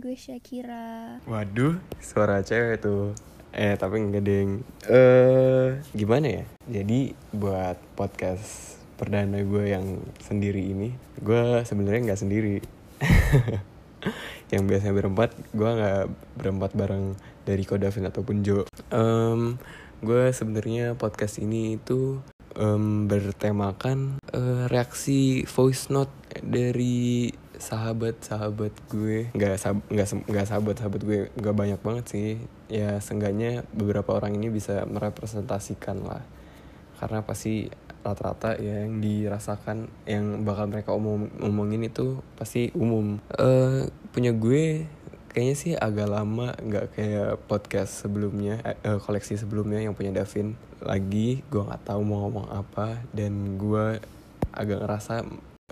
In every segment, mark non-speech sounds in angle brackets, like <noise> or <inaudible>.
gue Syakira. Waduh, suara cewek tuh. Eh, tapi enggak deng. Eh, gimana ya? Jadi buat podcast perdana gue yang sendiri ini, gue sebenarnya nggak sendiri. <laughs> yang biasanya berempat, gue nggak berempat bareng dari Kodavin ataupun Jo. Em, gue sebenarnya podcast ini itu em, bertemakan eh, reaksi voice note dari sahabat-sahabat gue. Nggak sab nggak nggak sahabat-sahabat gue nggak banyak banget sih. Ya seenggaknya beberapa orang ini bisa merepresentasikan lah. Karena pasti rata-rata ya yang dirasakan yang bakal mereka omong omongin itu pasti umum. Eh punya gue kayaknya sih agak lama nggak kayak podcast sebelumnya eh, koleksi sebelumnya yang punya Davin. Lagi gue nggak tahu mau ngomong apa dan gue agak ngerasa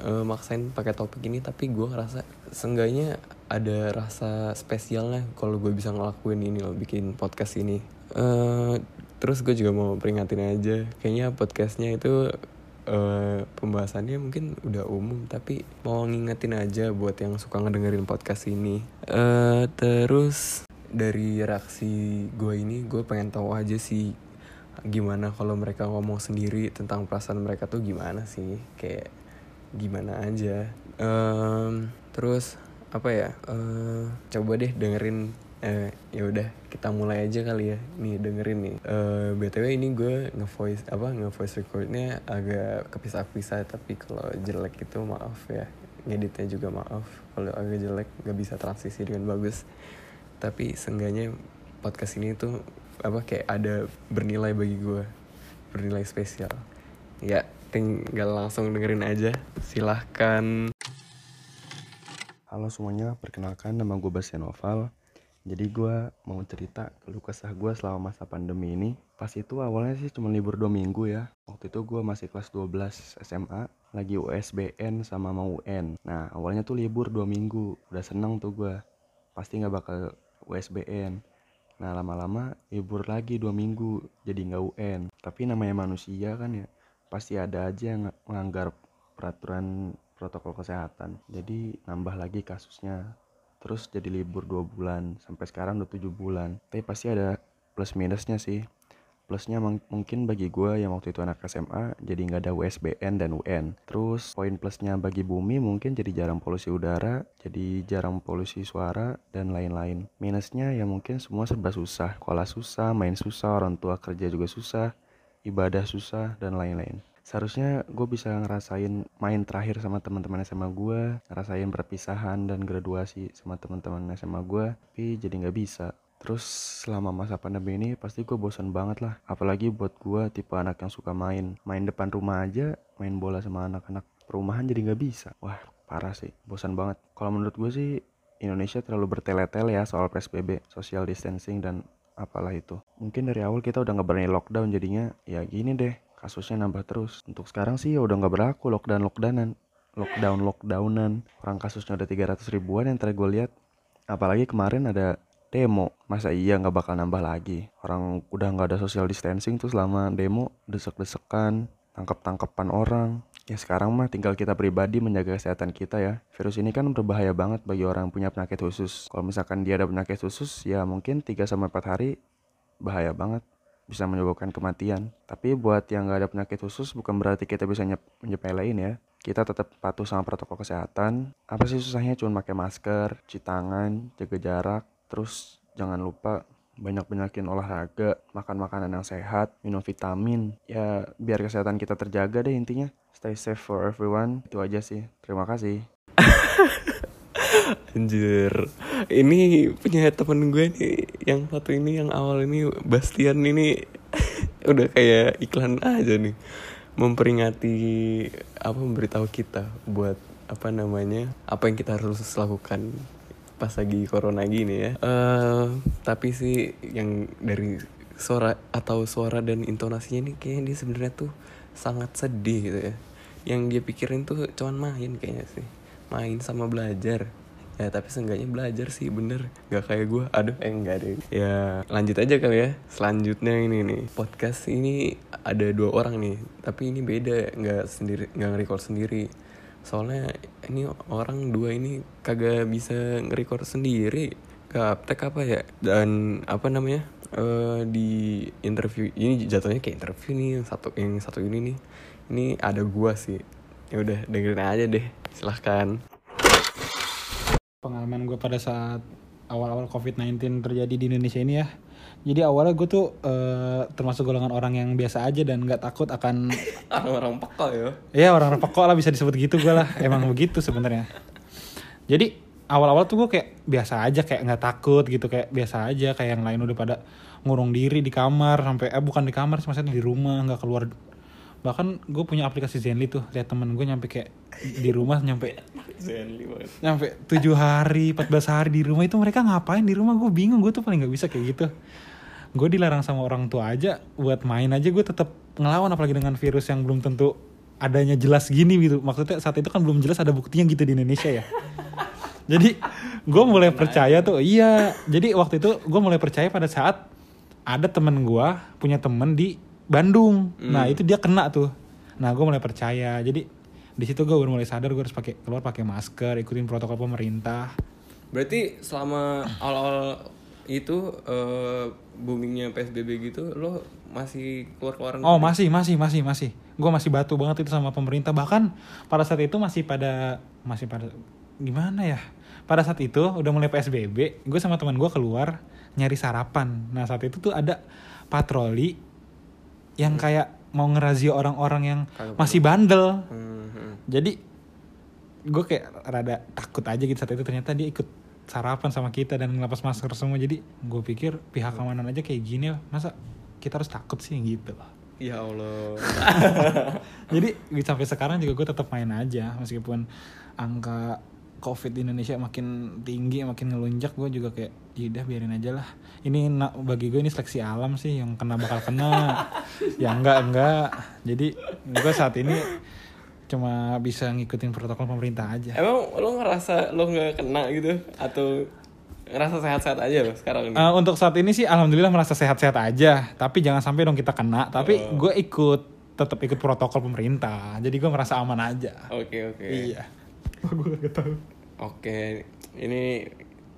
eh, maksain pakai topik ini tapi gue ngerasa seenggaknya ada rasa spesialnya kalau gue bisa ngelakuin ini loh bikin podcast ini. Eh terus gue juga mau peringatin aja kayaknya podcastnya itu eh, pembahasannya mungkin udah umum tapi mau ngingetin aja buat yang suka ngedengerin podcast ini. Eh terus dari reaksi gue ini gue pengen tahu aja sih gimana kalau mereka ngomong sendiri tentang perasaan mereka tuh gimana sih? Kayak gimana aja. Em, terus apa ya eh coba deh dengerin eh ya udah kita mulai aja kali ya. Nih dengerin nih. Eh btw ini gue ngevoice apa ngevoice recordnya agak kepisah-pisah tapi kalau jelek itu maaf ya. Ngeditnya juga maaf. Kalau agak jelek nggak bisa transisi dengan bagus. Tapi seenggaknya podcast ini tuh apa kayak ada bernilai bagi gue. Bernilai spesial. Ya tinggal langsung dengerin aja. Silahkan. Halo semuanya, perkenalkan nama gue Bastian Noval Jadi gue mau cerita keluh kesah gue selama masa pandemi ini. Pas itu awalnya sih cuma libur 2 minggu ya. Waktu itu gue masih kelas 12 SMA Lagi USBN sama mau UN Nah awalnya tuh libur 2 minggu. Udah seneng tuh gue Pasti gak bakal USBN Nah lama-lama libur lagi 2 minggu Jadi gak UN Tapi namanya manusia kan ya Pasti ada aja yang melanggar peraturan protokol kesehatan. Jadi nambah lagi kasusnya. Terus jadi libur dua bulan sampai sekarang udah tujuh bulan. Tapi pasti ada plus minusnya sih. Plusnya mung- mungkin bagi gue yang waktu itu anak SMA jadi nggak ada USBN dan UN terus poin plusnya bagi bumi mungkin jadi jarang polusi udara jadi jarang polusi suara dan lain-lain. Minusnya ya mungkin semua serba susah. Sekolah susah main susah orang tua kerja juga susah ibadah susah dan lain-lain. Seharusnya gue bisa ngerasain main terakhir sama teman-teman SMA gue ngerasain perpisahan dan graduasi sama teman-teman SMA gue tapi jadi nggak bisa. Terus selama masa pandemi ini pasti gue bosan banget lah apalagi buat gue tipe anak yang suka main. Main depan rumah aja main bola sama anak-anak perumahan jadi nggak bisa. Wah parah sih bosan banget. Kalau menurut gue sih Indonesia terlalu bertele-tele ya soal PSBB social distancing dan apalah itu. Mungkin dari awal kita udah nggak berani lockdown jadinya ya gini deh kasusnya nambah terus. Untuk sekarang sih ya udah nggak berlaku lockdown lockdownan lockdown lockdownan orang kasusnya udah 300 ribuan yang terakhir gue lihat. Apalagi kemarin ada demo masa iya nggak bakal nambah lagi? Orang udah nggak ada social distancing tuh selama demo desek-desekan tangkap-tangkapan orang ya sekarang mah tinggal kita pribadi menjaga kesehatan kita ya virus ini kan berbahaya banget bagi orang yang punya penyakit khusus kalau misalkan dia ada penyakit khusus ya mungkin 3 sampai 4 hari bahaya banget bisa menyebabkan kematian. Tapi buat yang nggak ada penyakit khusus bukan berarti kita bisa nyep nyepelein ya. Kita tetap patuh sama protokol kesehatan. Apa sih susahnya cuma pakai masker, cuci tangan, jaga jarak, terus jangan lupa banyak-banyakin olahraga, makan makanan yang sehat, minum vitamin. Ya biar kesehatan kita terjaga deh intinya. Stay safe for everyone. Itu aja sih. Terima kasih. <laughs> Anjir Ini punya temen gue nih Yang satu ini yang awal ini Bastian ini <laughs> Udah kayak iklan aja nih Memperingati Apa memberitahu kita Buat apa namanya Apa yang kita harus lakukan Pas lagi corona gini ya. Eh Tapi sih Yang dari suara Atau suara dan intonasinya nih Kayaknya dia sebenarnya tuh Sangat sedih gitu ya. Yang dia pikirin tuh Cuman main kayaknya sih. Main sama belajar. Ya tapi seenggaknya belajar sih bener. Nggak kayak gue aduh eh enggak deh. Ya lanjut aja kali ya. Selanjutnya ini nih. Podcast ini ada dua orang nih. Tapi ini beda nggak sendiri nggak nge-record sendiri soalnya ini orang dua ini kagak bisa nge-record sendiri gaptek apa ya? Dan apa namanya? Eh di interview ini jatuhnya kayak interview nih yang satu yang satu ini nih. Ini ada gua sih. Ya udah dengerin aja deh. Silahkan. Pengalaman gue pada saat awal-awal COVID-19 terjadi di Indonesia ini ya. Jadi awalnya gue tuh eh, termasuk golongan orang yang biasa aja dan nggak takut akan <laughs> orang-orang peka ya ya orang pekok lah bisa disebut gitu gue lah emang begitu sebenarnya. Jadi awal-awal tuh gue kayak biasa aja kayak nggak takut gitu kayak biasa aja kayak yang lain udah pada ngurung diri di kamar sampai eh bukan di kamar sih maksudnya di rumah nggak keluar bahkan gue punya aplikasi Zenly tuh lihat temen gue nyampe kayak di rumah nyampe Zenly banget. nyampe tujuh hari 14 hari di rumah itu mereka ngapain di rumah? Gue bingung gue tuh paling nggak bisa kayak gitu. Gue dilarang sama orang tua aja buat main aja gue tetap ngelawan apalagi dengan virus yang belum tentu adanya jelas gini gitu. Maksudnya saat itu kan belum jelas ada buktinya gitu di Indonesia ya. Jadi gue mulai percaya tuh iya. Jadi waktu itu gue mulai percaya pada saat ada temen gue punya temen di Bandung. Nah itu dia kena tuh. Nah gue mulai percaya. Jadi di situ gue baru mulai sadar gue harus pakai keluar pakai masker ikutin protokol pemerintah. Berarti selama awal-awal itu eh, boomingnya PSBB gitu lo masih keluar-keluaran oh masih masih masih masih. Gue masih batu banget itu sama pemerintah. Bahkan pada saat itu masih pada masih pada gimana ya? Pada saat itu udah mulai PSBB gue sama teman gue keluar nyari sarapan. Nah saat itu tuh ada patroli yang kayak mau ngerazia orang-orang yang Kagak masih bandel. Hmm, hmm. jadi gue kayak rada takut aja gitu saat itu. Ternyata dia ikut sarapan sama kita dan ngelepas masker semua. Jadi gue pikir pihak keamanan aja kayak gini lah. Masa kita harus takut sih? Gitu loh ya Allah. <laughs> Jadi sampai sekarang juga gue tetap main aja. Meskipun angka covid di Indonesia makin tinggi makin ngelunjak gue juga kayak yaudah biarin aja lah. Ini na- bagi gue ini seleksi alam sih yang kena bakal kena. <laughs> Ya enggak enggak. Jadi gue saat ini cuma bisa ngikutin protokol pemerintah aja. Emang lo ngerasa lo nggak kena gitu? Atau ngerasa sehat-sehat aja lo sekarang ini? Eh, untuk saat ini sih alhamdulillah merasa sehat-sehat aja. Tapi jangan sampai dong kita kena. Tapi gue ikut tetap ikut protokol pemerintah. Jadi gue merasa aman aja. Oke oke. Iya <laughs> gue gak tahu. Oke, ini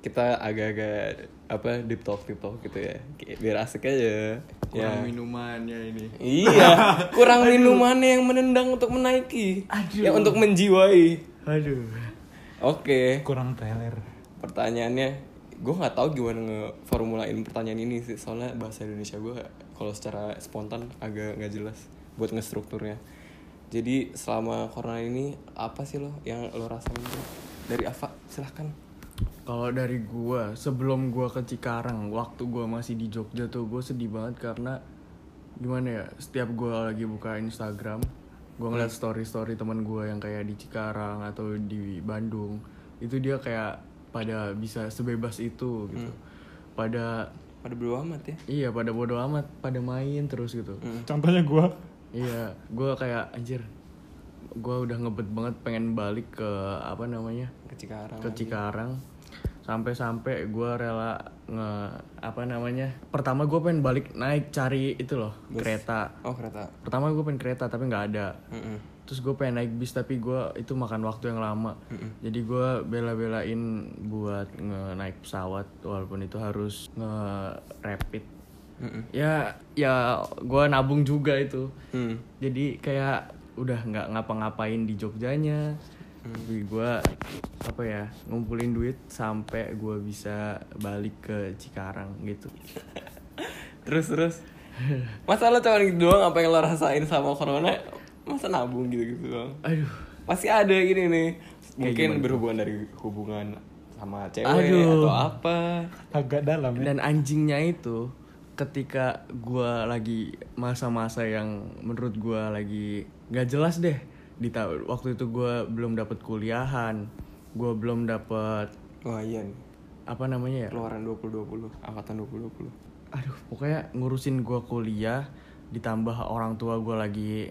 kita agak-agak apa deep talk deep talk gitu ya, biar asik aja. ya. minumannya ini. Iya, <laughs> kurang minumannya yang menendang untuk menaiki, yang untuk menjiwai. aduh. Oke, kurang trailer pertanyaannya, gue nggak tahu gimana ngeformulain pertanyaan ini sih, soalnya bahasa Indonesia gue kalau secara spontan agak nggak jelas buat ngestrukturnya. Jadi selama corona ini apa sih lo yang lo rasain tuh? Dari Ava, silahkan. Kalau dari gua, sebelum gua ke Cikarang, waktu gua masih di Jogja tuh gua sedih banget karena gimana ya, setiap gua lagi buka Instagram, gua ngeliat story-story teman gua yang kayak di Cikarang atau di Bandung, itu dia kayak pada bisa sebebas itu gitu. Pada Pada berdua amat ya. iya, pada bodo amat, pada main terus gitu. contohnya gue Iya, gua kayak anjir, gua udah ngebet banget pengen balik ke apa namanya ke Cikarang ke Cikarang. Sampai-sampai gue rela nge apa namanya pertama gue pengen balik naik cari itu loh kereta. Oh kereta. Pertama gue pengen kereta tapi nggak ada. Mm-mm. terus gue pengen naik bis tapi gue itu makan waktu yang lama. Jadi gue bela-belain buat nge naik pesawat walaupun itu harus nge rapid Ya ya gue nabung juga itu. Hmm. jadi kayak udah nggak ngapa-ngapain di Jogjanya. Tapi gue apa ya ngumpulin duit sampai gue bisa balik ke Cikarang gitu. <laughs> Terus terus. Masa lo cuma gitu doang apa yang lo rasain sama corona? Masa nabung gitu gitu doang? Aduh. Pasti ada gini nih. Mungkin gimana berhubungan dari hubungan sama cewek Aduh. atau apa. Agak dalam ya. Dan anjingnya itu ketika gue lagi masa-masa yang menurut gue lagi nggak jelas deh. Di tahun waktu itu gue belum dapet kuliahan gue belum iya nih apa namanya ya? Keluaran 2020 angkatan 2020 aduh pokoknya ngurusin gua kuliah ditambah orang tua gua lagi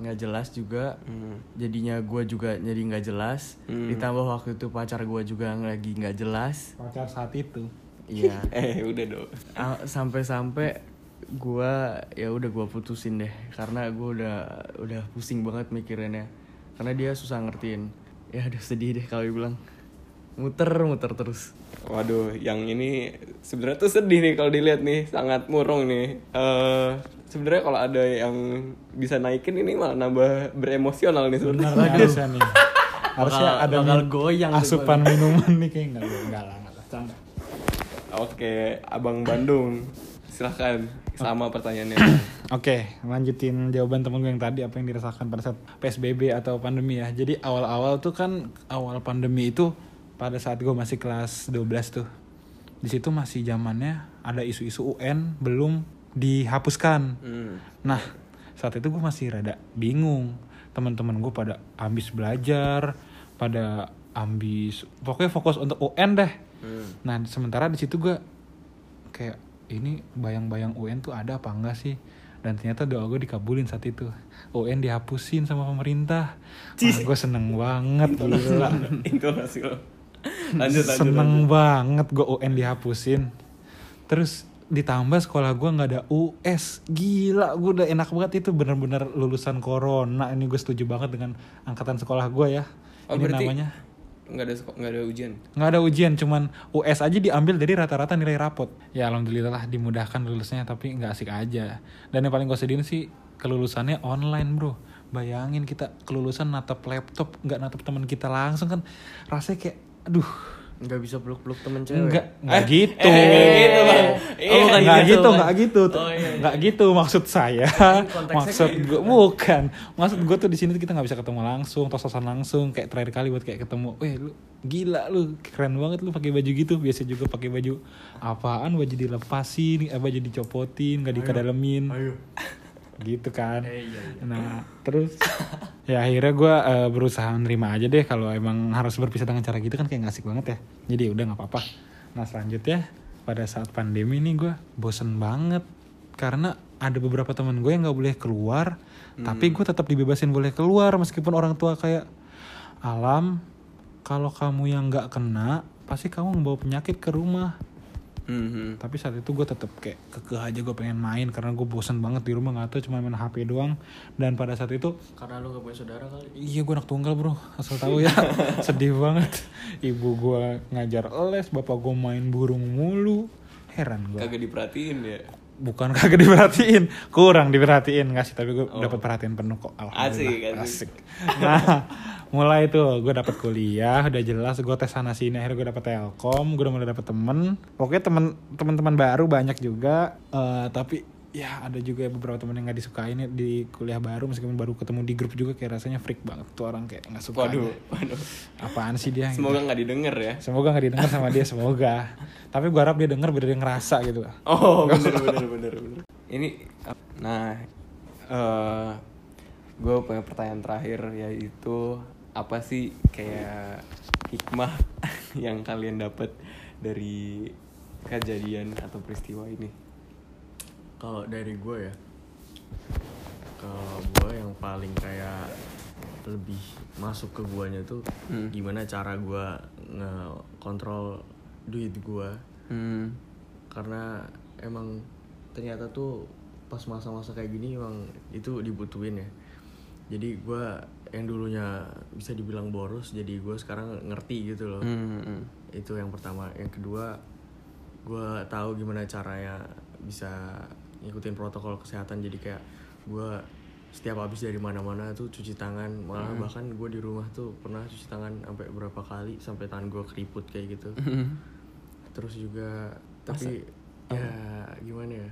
nggak jelas juga hmm. jadinya gua juga jadi nggak jelas Hmm. ditambah waktu itu pacar gua juga lagi nggak jelas. Pacar saat itu iya. <laughs> Eh udah dong sampai-sampai gua ya udah gua putusin deh. Karena gua udah udah pusing banget mikirinnya. Karena dia susah ngertiin. Ya udah sedih deh kalau dibilang. Muter muter terus. Waduh, yang ini sebenarnya tuh sedih nih kalau dilihat nih, sangat murung nih. Eh sebenarnya kalau ada yang bisa naikin ini malah nambah beremosional nih sebenarnya. Benar harusnya nih. Harusnya Bakal- ada bakal goyang asupan minuman nih kayak enggak enggak lah. Oke, Abang Bandung, silahkan sama pertanyaannya. <coughs> Oke, lanjutin jawaban temen gue yang tadi apa yang dirasakan pada saat PSBB atau pandemi ya. Jadi awal-awal tuh kan awal pandemi itu pada saat gue masih kelas 12 tuh. Di situ masih zamannya ada isu-isu UN belum dihapuskan. Hmm. Nah, saat itu gue masih rada bingung. Teman-teman gue pada ambis belajar, pada ambis pokoknya fokus untuk UN deh. Hmm. Nah, sementara di situ gue kayak ini bayang-bayang UN tuh ada apa enggak sih? Dan ternyata doa gue dikabulin saat itu. UN dihapusin sama pemerintah. Wah, gue seneng banget gila. Intonasi lo. Lanjut, lanjut, seneng lanjut. banget gue UN dihapusin. Terus ditambah sekolah gue nggak ada US gila gue udah enak banget itu bener-bener lulusan corona ini gue setuju banget dengan angkatan sekolah gue ya Oh, ini berarti namanya nggak ada nggak ada ujian. nggak ada ujian cuman US aja diambil dari rata-rata nilai rapot. Ya alhamdulillah lah dimudahkan lulusnya tapi nggak asik aja. Dan yang paling gue sedihin sih kelulusannya online bro. Bayangin kita kelulusan natap laptop nggak natap teman kita langsung kan. Rasanya kayak aduh nggak bisa peluk peluk temen cewek? Nggak nggak gitu. eh, gitu, Bang. Oh, bukan nggak gitu, gitu, Bang. nggak gitu, Oh, iya, iya. nggak gitu maksud saya. konteksnya maksud gue bukan, maksud gue tuh di sini tuh kita nggak bisa ketemu langsung, tos-tosan langsung, kayak terakhir kali buat kayak ketemu, weh lu gila lu, keren banget lu pakai baju gitu, biasa juga pakai baju apaan, baju dilepasin, eh, baju dicopotin, nggak dikadalemin, ayo gitu kan. Eh, iya, iya. Nah terus ya akhirnya gue berusaha nerima aja deh kalau emang harus berpisah dengan cara gitu kan kayak nggak asik banget ya. Jadi udah nggak apa-apa. Nah selanjutnya pada saat pandemi ini gue bosen banget karena ada beberapa teman gue yang nggak boleh keluar, tapi gue tetap dibebasin boleh keluar meskipun orang tua kayak alam kalau kamu yang nggak kena pasti kamu membawa penyakit ke rumah Hmm, hmm. tapi saat itu gue tetap kayak kekeh aja gue pengen main karena gue bosan banget di rumah nggak tahu cuma main HP doang. Dan pada saat itu karena lu gak punya saudara kali? Iya gue anak tunggal bro. Asal tahu ya. <laughs> Sedih banget. Ibu gue ngajar les bapak gue main burung mulu. Heran gue Kagak diperhatiin ya. Bukan <laughs> kagak diperhatiin. Kurang diperhatiin. Nggak sih tapi gue dapat perhatian penuh kok. Alhamdulillah. Asik, asik. nah <laughs> mulai tuh. Gue dapat kuliah udah jelas. Gue tes sana sini akhirnya gue dapet telkom. Gue udah mulai dapet temen. Pokoknya temen teman-teman baru banyak juga. Eh, tapi ya ada juga beberapa temen yang nggak disukain ya di kuliah baru meskipun baru ketemu di grup juga kayak rasanya freak banget tuh orang kayak nggak suka Waduh, waduh. apaan sih dia Semoga nggak didengar ya. semoga nggak didengar sama dia semoga <laughs> tapi gue harap dia denger biar dia ngerasa gitu Oh, bener bener bener bener. Ini nah eh gue punya pertanyaan terakhir yaitu apa sih kayak hikmah <laughs> yang kalian dapat dari kejadian atau peristiwa ini? Kalau dari gue ya kalau gue yang paling kayak lebih masuk ke guanya tuh Hmm. gimana cara gue ngekontrol duit gue Hmm. karena emang ternyata tuh pas masa-masa kayak gini emang itu dibutuhin ya jadi gue yang dulunya bisa dibilang boros jadi gue sekarang ngerti gitu loh Hmm, hmm. itu yang pertama yang kedua gue tahu gimana caranya bisa ngikutin protokol kesehatan. Jadi kayak gue setiap habis dari mana-mana tuh cuci tangan. Malah bahkan gue di rumah tuh pernah cuci tangan sampai berapa kali sampai tangan gue keriput kayak gitu. Hmm. terus juga tapi ya gimana ya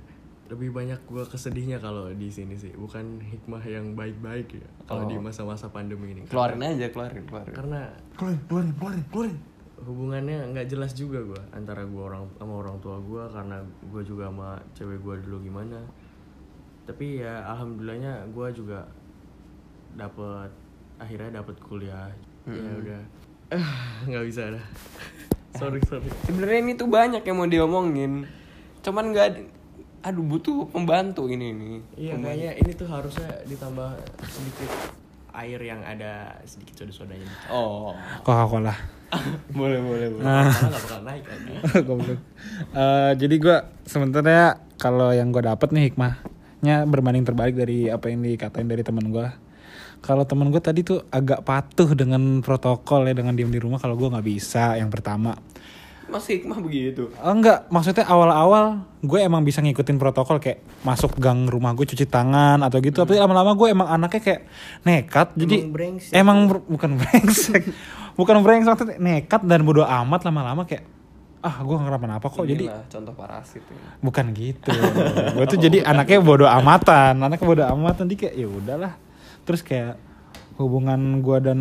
lebih banyak gue kesedihnya kalau di sini sih. Bukan hikmah yang baik-baik ya kalau di masa-masa pandemi ini. Keluarin aja, keluarin, keluarin. karena keluarin keluarin keluarin keluarin hubungannya nggak jelas juga gue antara gue orang sama orang tua gue karena gue juga sama cewek gue dulu gimana. Tapi ya alhamdulillahnya gue juga dapet akhirnya dapet kuliah. Ya udah. Ah, <laughs> nggak bisa dah. <laughs> Sorry sorry. Sebenarnya ini tuh banyak yang mau diomongin. Cuman nggak aduh butuh pembantu ini nih. iya kayaknya ini tuh harusnya ditambah sedikit air yang ada sedikit soda-sodanya. Oh. coca cola <laughs> boleh, boleh, boleh. malah nggak bakal naik kan <laughs> Goblok. Eh, jadi gue sebenarnya kalau yang gue dapet nih hikmahnya berbanding terbalik dari apa yang dikatain dari temen gue. kalau temen gue tadi tuh agak patuh dengan protokol ya dengan diem di rumah kalau gue nggak bisa yang pertama Mas hikmah begitu. Oh, enggak, maksudnya awal-awal gue emang bisa ngikutin protokol kayak masuk gang rumah gue cuci tangan atau gitu. Tapi lama-lama gue emang anaknya kayak nekat. Jadi Emang brengsek. emang bukan <laughs> brengsek, bukan brengsek maksudnya nekat dan bodo amat lama-lama kayak ah gue nggak kenapa-napa kok. Jadi Inilah contoh parasit ya. bukan gitu. <laughs> gue tuh jadi anaknya bodo amatan, anaknya bodo amatan. Jadi kayak ya udahlah. Terus kayak hubungan gue dan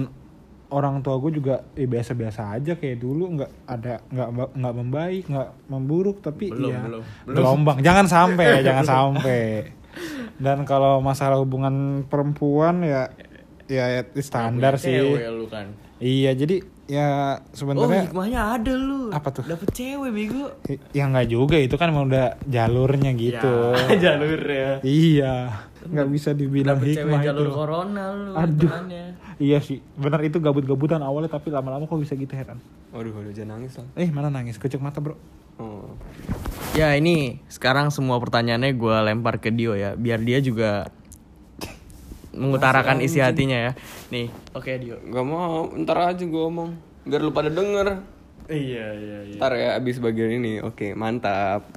orang tua gue juga ya biasa-biasa aja kayak dulu nggak ada nggak nggak membaik nggak memburuk tapi Belum, ya belum, belum. gelombang jangan sampai <laughs> jangan sampai dan kalau masalah hubungan perempuan ya ya, ya standar sih lu kan. Iya jadi ya Oh sebenarnya hikmahnya ada lu. Apa tuh? Dapet cewek bego. ya nggak juga itu kan emang udah jalurnya gitu Ya, <laughs> jalur ya. iya nggak bisa dibilang Dapet cewek hikmah jalur itu corona lu. Aduh. hitungannya. iya sih benar itu gabut-gabutan awalnya tapi lama-lama kok bisa gitu heran Waduh, waduh, jangan nangis lah. eh mana nangis kucek mata bro Oh. Ya ini sekarang semua pertanyaannya gue lempar ke Dio ya, biar dia juga mengutarakan isi hatinya ya. Nih, oke Dio. Gak mau, ntar aja gue ngomong. Biar lu pada denger. Iya iya iya. Ntar ya abis bagian ini. Oke, mantap.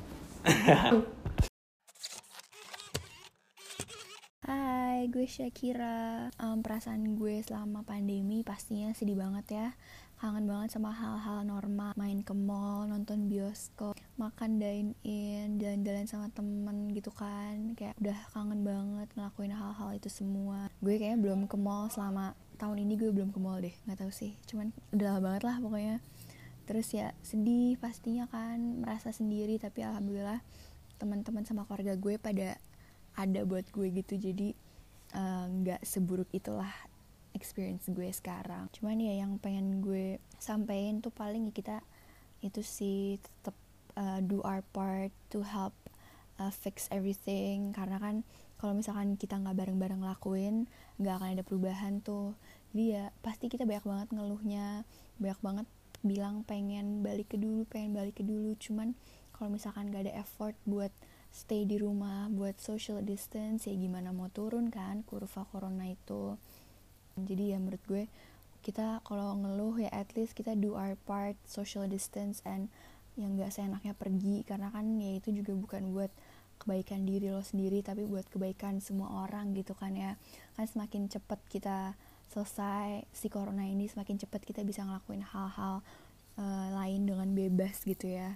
Hai, gue Shakira. Em, perasaan gue selama pandemi pastinya sedih banget ya. Kangen banget sama hal-hal normal, main ke mall, nonton bioskop, makan dine in, jalan-jalan sama temen gitu kan. Kayak udah kangen banget ngelakuin hal-hal itu semua. Gue kayaknya belum ke mall selama tahun ini gue belum ke mall deh, nggak tahu sih. Cuman udah lama banget lah pokoknya. Terus ya sedih pastinya kan, merasa sendiri tapi alhamdulillah teman-teman sama keluarga gue pada ada buat gue gitu jadi eh, nggak seburuk itulah experience gue sekarang. Cuman ya yang pengen gue sampein tuh paling ya kita itu sih tetap uh, do our part to help uh, fix everything. Karena kan kalau misalkan kita nggak bareng-bareng lakuin nggak akan ada perubahan tuh. Jadi ya pasti kita banyak banget ngeluhnya banyak banget bilang pengen balik ke dulu pengen balik ke dulu. Cuman kalau misalkan gak ada effort buat stay di rumah buat social distance ya gimana mau turun kan kurva corona itu jadi ya menurut gue kita kalau ngeluh ya at least kita do our part social distance and yang gak seenaknya pergi. Karena kan ya itu juga bukan buat kebaikan diri lo sendiri tapi buat kebaikan semua orang gitu kan ya. Kan semakin cepat kita selesai si corona ini semakin cepat kita bisa ngelakuin hal-hal eh, lain dengan bebas gitu ya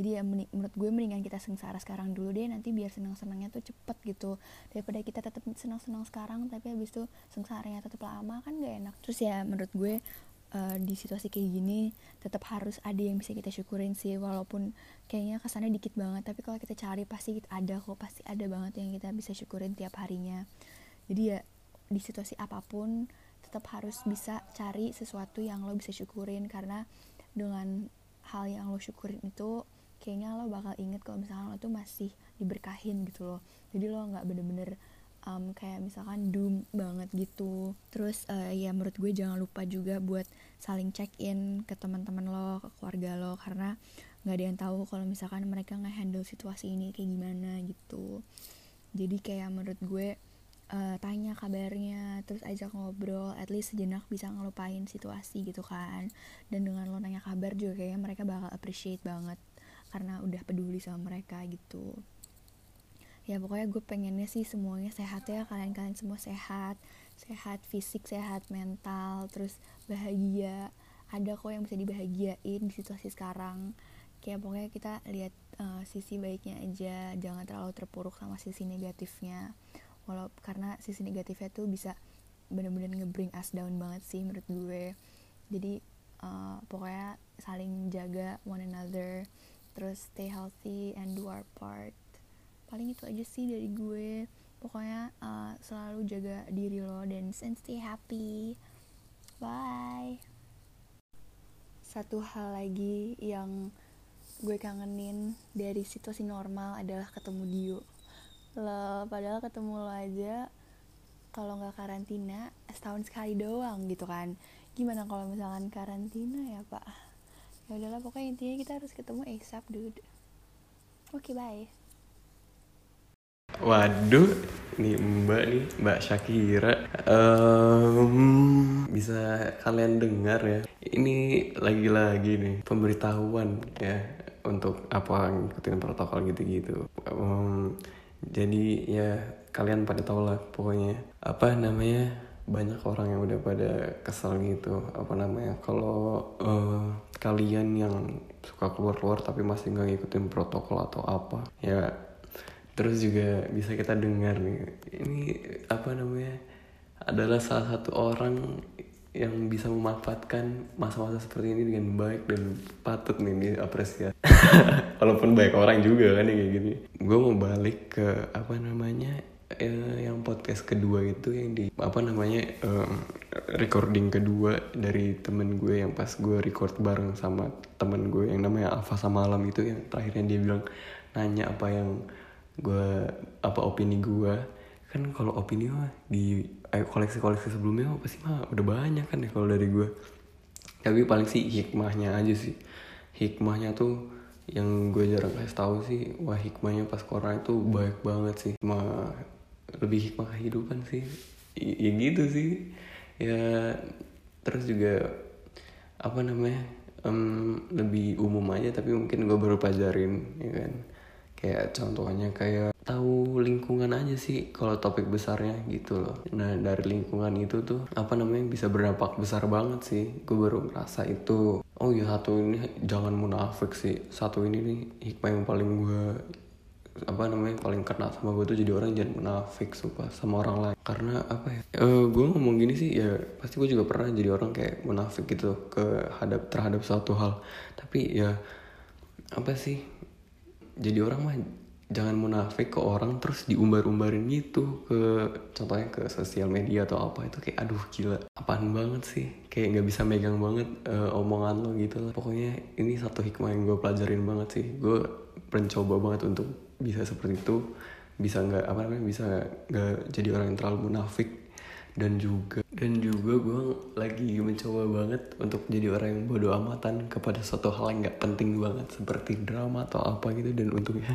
jadi ya menurut gue mendingan kita sengsara sekarang dulu deh nanti biar senang-senangnya tuh cepet gitu. Daripada kita tetap senang-senang sekarang tapi habis itu sengsaranya tetap lama kan gak enak. Terus ya menurut gue eh, di situasi kayak gini tetap harus ada yang bisa kita syukurin sih walaupun kayaknya kesannya dikit banget tapi kalau kita cari pasti ada kok pasti ada banget yang kita bisa syukurin tiap harinya. Jadi ya di situasi apa pun tetap harus bisa cari sesuatu yang lo bisa syukurin karena dengan hal yang lo syukurin itu kayaknya lo bakal inget kalau misalkan lo tuh masih diberkahin gitu loh. Jadi lo nggak bener-bener um, kayak misalkan doom banget gitu. Terus eh, ya menurut gue jangan lupa juga buat saling check in ke teman-teman lo ke keluarga lo. Karena nggak ada yang tahu kalau misalkan mereka nge-handle situasi ini kayak gimana gitu. Jadi kayak menurut gue eh, tanya kabarnya terus ajak ngobrol at least sejenak bisa ngelupain situasi gitu kan. Dan dengan lo nanya kabar juga kayaknya mereka bakal appreciate banget karena udah peduli sama mereka gitu. Ya pokoknya gue pengennya sih semuanya sehat ya kalian-kalian semua sehat. Sehat fisik sehat mental terus bahagia. Ada kok yang bisa dibahagiain di situasi sekarang. Kayak pokoknya kita lihat eh, sisi baiknya aja. Jangan terlalu terpuruk sama sisi negatifnya. Walau karena sisi negatifnya tuh bisa bener-bener nge-bring us down banget sih menurut gue. Jadi eh, pokoknya saling jaga one another terus stay healthy and do our part. Paling itu aja sih dari gue. Pokoknya eh, selalu jaga diri lo dan and stay happy. Bye. Satu hal lagi yang gue kangenin dari situasi normal adalah ketemu Dio. Lo padahal ketemu lo aja kalau nggak karantina setahun sekali doang gitu kan. Gimana kalau misalkan karantina ya pak ya udahlah pokoknya intinya kita harus ketemu ASAP dude oke bye Waduh, nih Mbak nih, Mbak Shakira. Em, bisa kalian dengar ya. Ini lagi-lagi nih pemberitahuan ya untuk apa ngikutin protokol gitu-gitu. Em, jadi ya kalian pada tau lah pokoknya apa namanya banyak orang yang udah pada kesel gitu apa namanya kalau eh, kalian yang suka keluar-keluar tapi masih nggak ngikutin protokol atau apa ya terus juga bisa kita dengar nih ini apa namanya adalah salah satu orang yang bisa memanfaatkan masa-masa seperti ini dengan baik dan patut nih diapresiasi. <laughs> Walaupun banyak orang juga kan yang kayak gini. Gue mau balik ke apa namanya eh, yang podcast kedua itu yang di apa namanya em, recording kedua dari temen gue yang pas gue record bareng sama temen gue yang namanya Alfa sama Alam itu yang terakhirnya dia bilang nanya apa yang gue apa opini gue kan kalau opini mah di eh, koleksi-koleksi sebelumnya mah pasti mah udah banyak kan ya kalau dari gue tapi paling sih hikmahnya aja sih. Hikmahnya tuh yang gue jarang kasih tahu sih wah hikmahnya pas corona itu baik banget sih. Hikmah lebih hikmah kehidupan sih ya gitu sih. Ya terus juga apa namanya em, lebih umum aja tapi mungkin gue baru pelajarin ya kan. Kayak contohnya kayak tahu lingkungan aja sih kalau topik besarnya gitu loh. Nah dari lingkungan itu tuh apa namanya bisa berdampak besar banget sih. Gue baru ngerasa itu oh ya satu ini jangan munafik sih. Satu ini nih hikmah yang paling gue apa namanya paling kena sama gue tuh jadi orang jangan munafik sumpah sama orang lain. Karena apa ya? Eh gue ngomong gini sih ya pasti gue juga pernah jadi orang kayak munafik gitu ke hadap terhadap suatu hal. Tapi ya apa sih? Jadi orang mah jangan munafik ke orang terus diumbar-umbarin gitu ke contohnya ke sosial media atau apa itu kayak aduh gila apaan banget sih? Kayak nggak bisa megang banget eh, omongan lo gitu lah. Pokoknya ini satu hikmah yang gue pelajarin banget sih. Gue mencoba banget untuk bisa seperti itu bisa nggak apa namanya bisa nggak jadi orang yang terlalu munafik. Dan juga dan juga gue lagi mencoba banget untuk jadi orang yang bodoh amatan kepada suatu hal yang nggak penting banget seperti drama atau apa gitu. Dan untungnya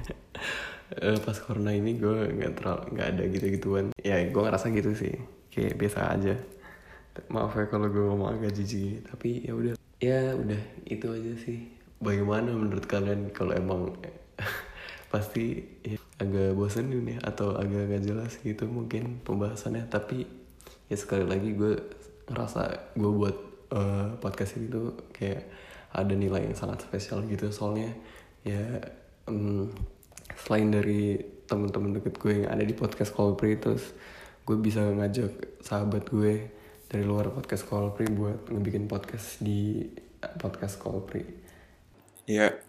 <laughs> eh, pas corona ini gue nggak terlalu nggak ada gitu gituan ya gue ngerasa gitu sih. Kayak biasa aja. Maaf ya kalau gue ngomong agak jijik. Tapi ya udah. Ya udah itu aja sih. Bagaimana menurut kalian kalau emang pasti ya, agak bosenin ya atau agak gak jelas gitu mungkin pembahasannya. Tapi ya sekali lagi gue ngerasa gue buat eh, podcast ini tuh kayak ada nilai yang sangat spesial gitu. Soalnya ya em, selain dari temen-temen deket gue yang ada di podcast Kolpri terus gue bisa ngajak sahabat gue dari luar podcast Kolpri buat ngebikin podcast di podcast Kolpri. Ya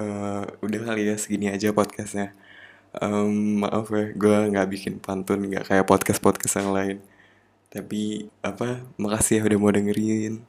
eh, udah kali ya segini aja podcastnya. Em, maaf ya gue nggak bikin pantun nggak kayak podcast podcast yang lain. Tapi apa makasih ya udah mau dengerin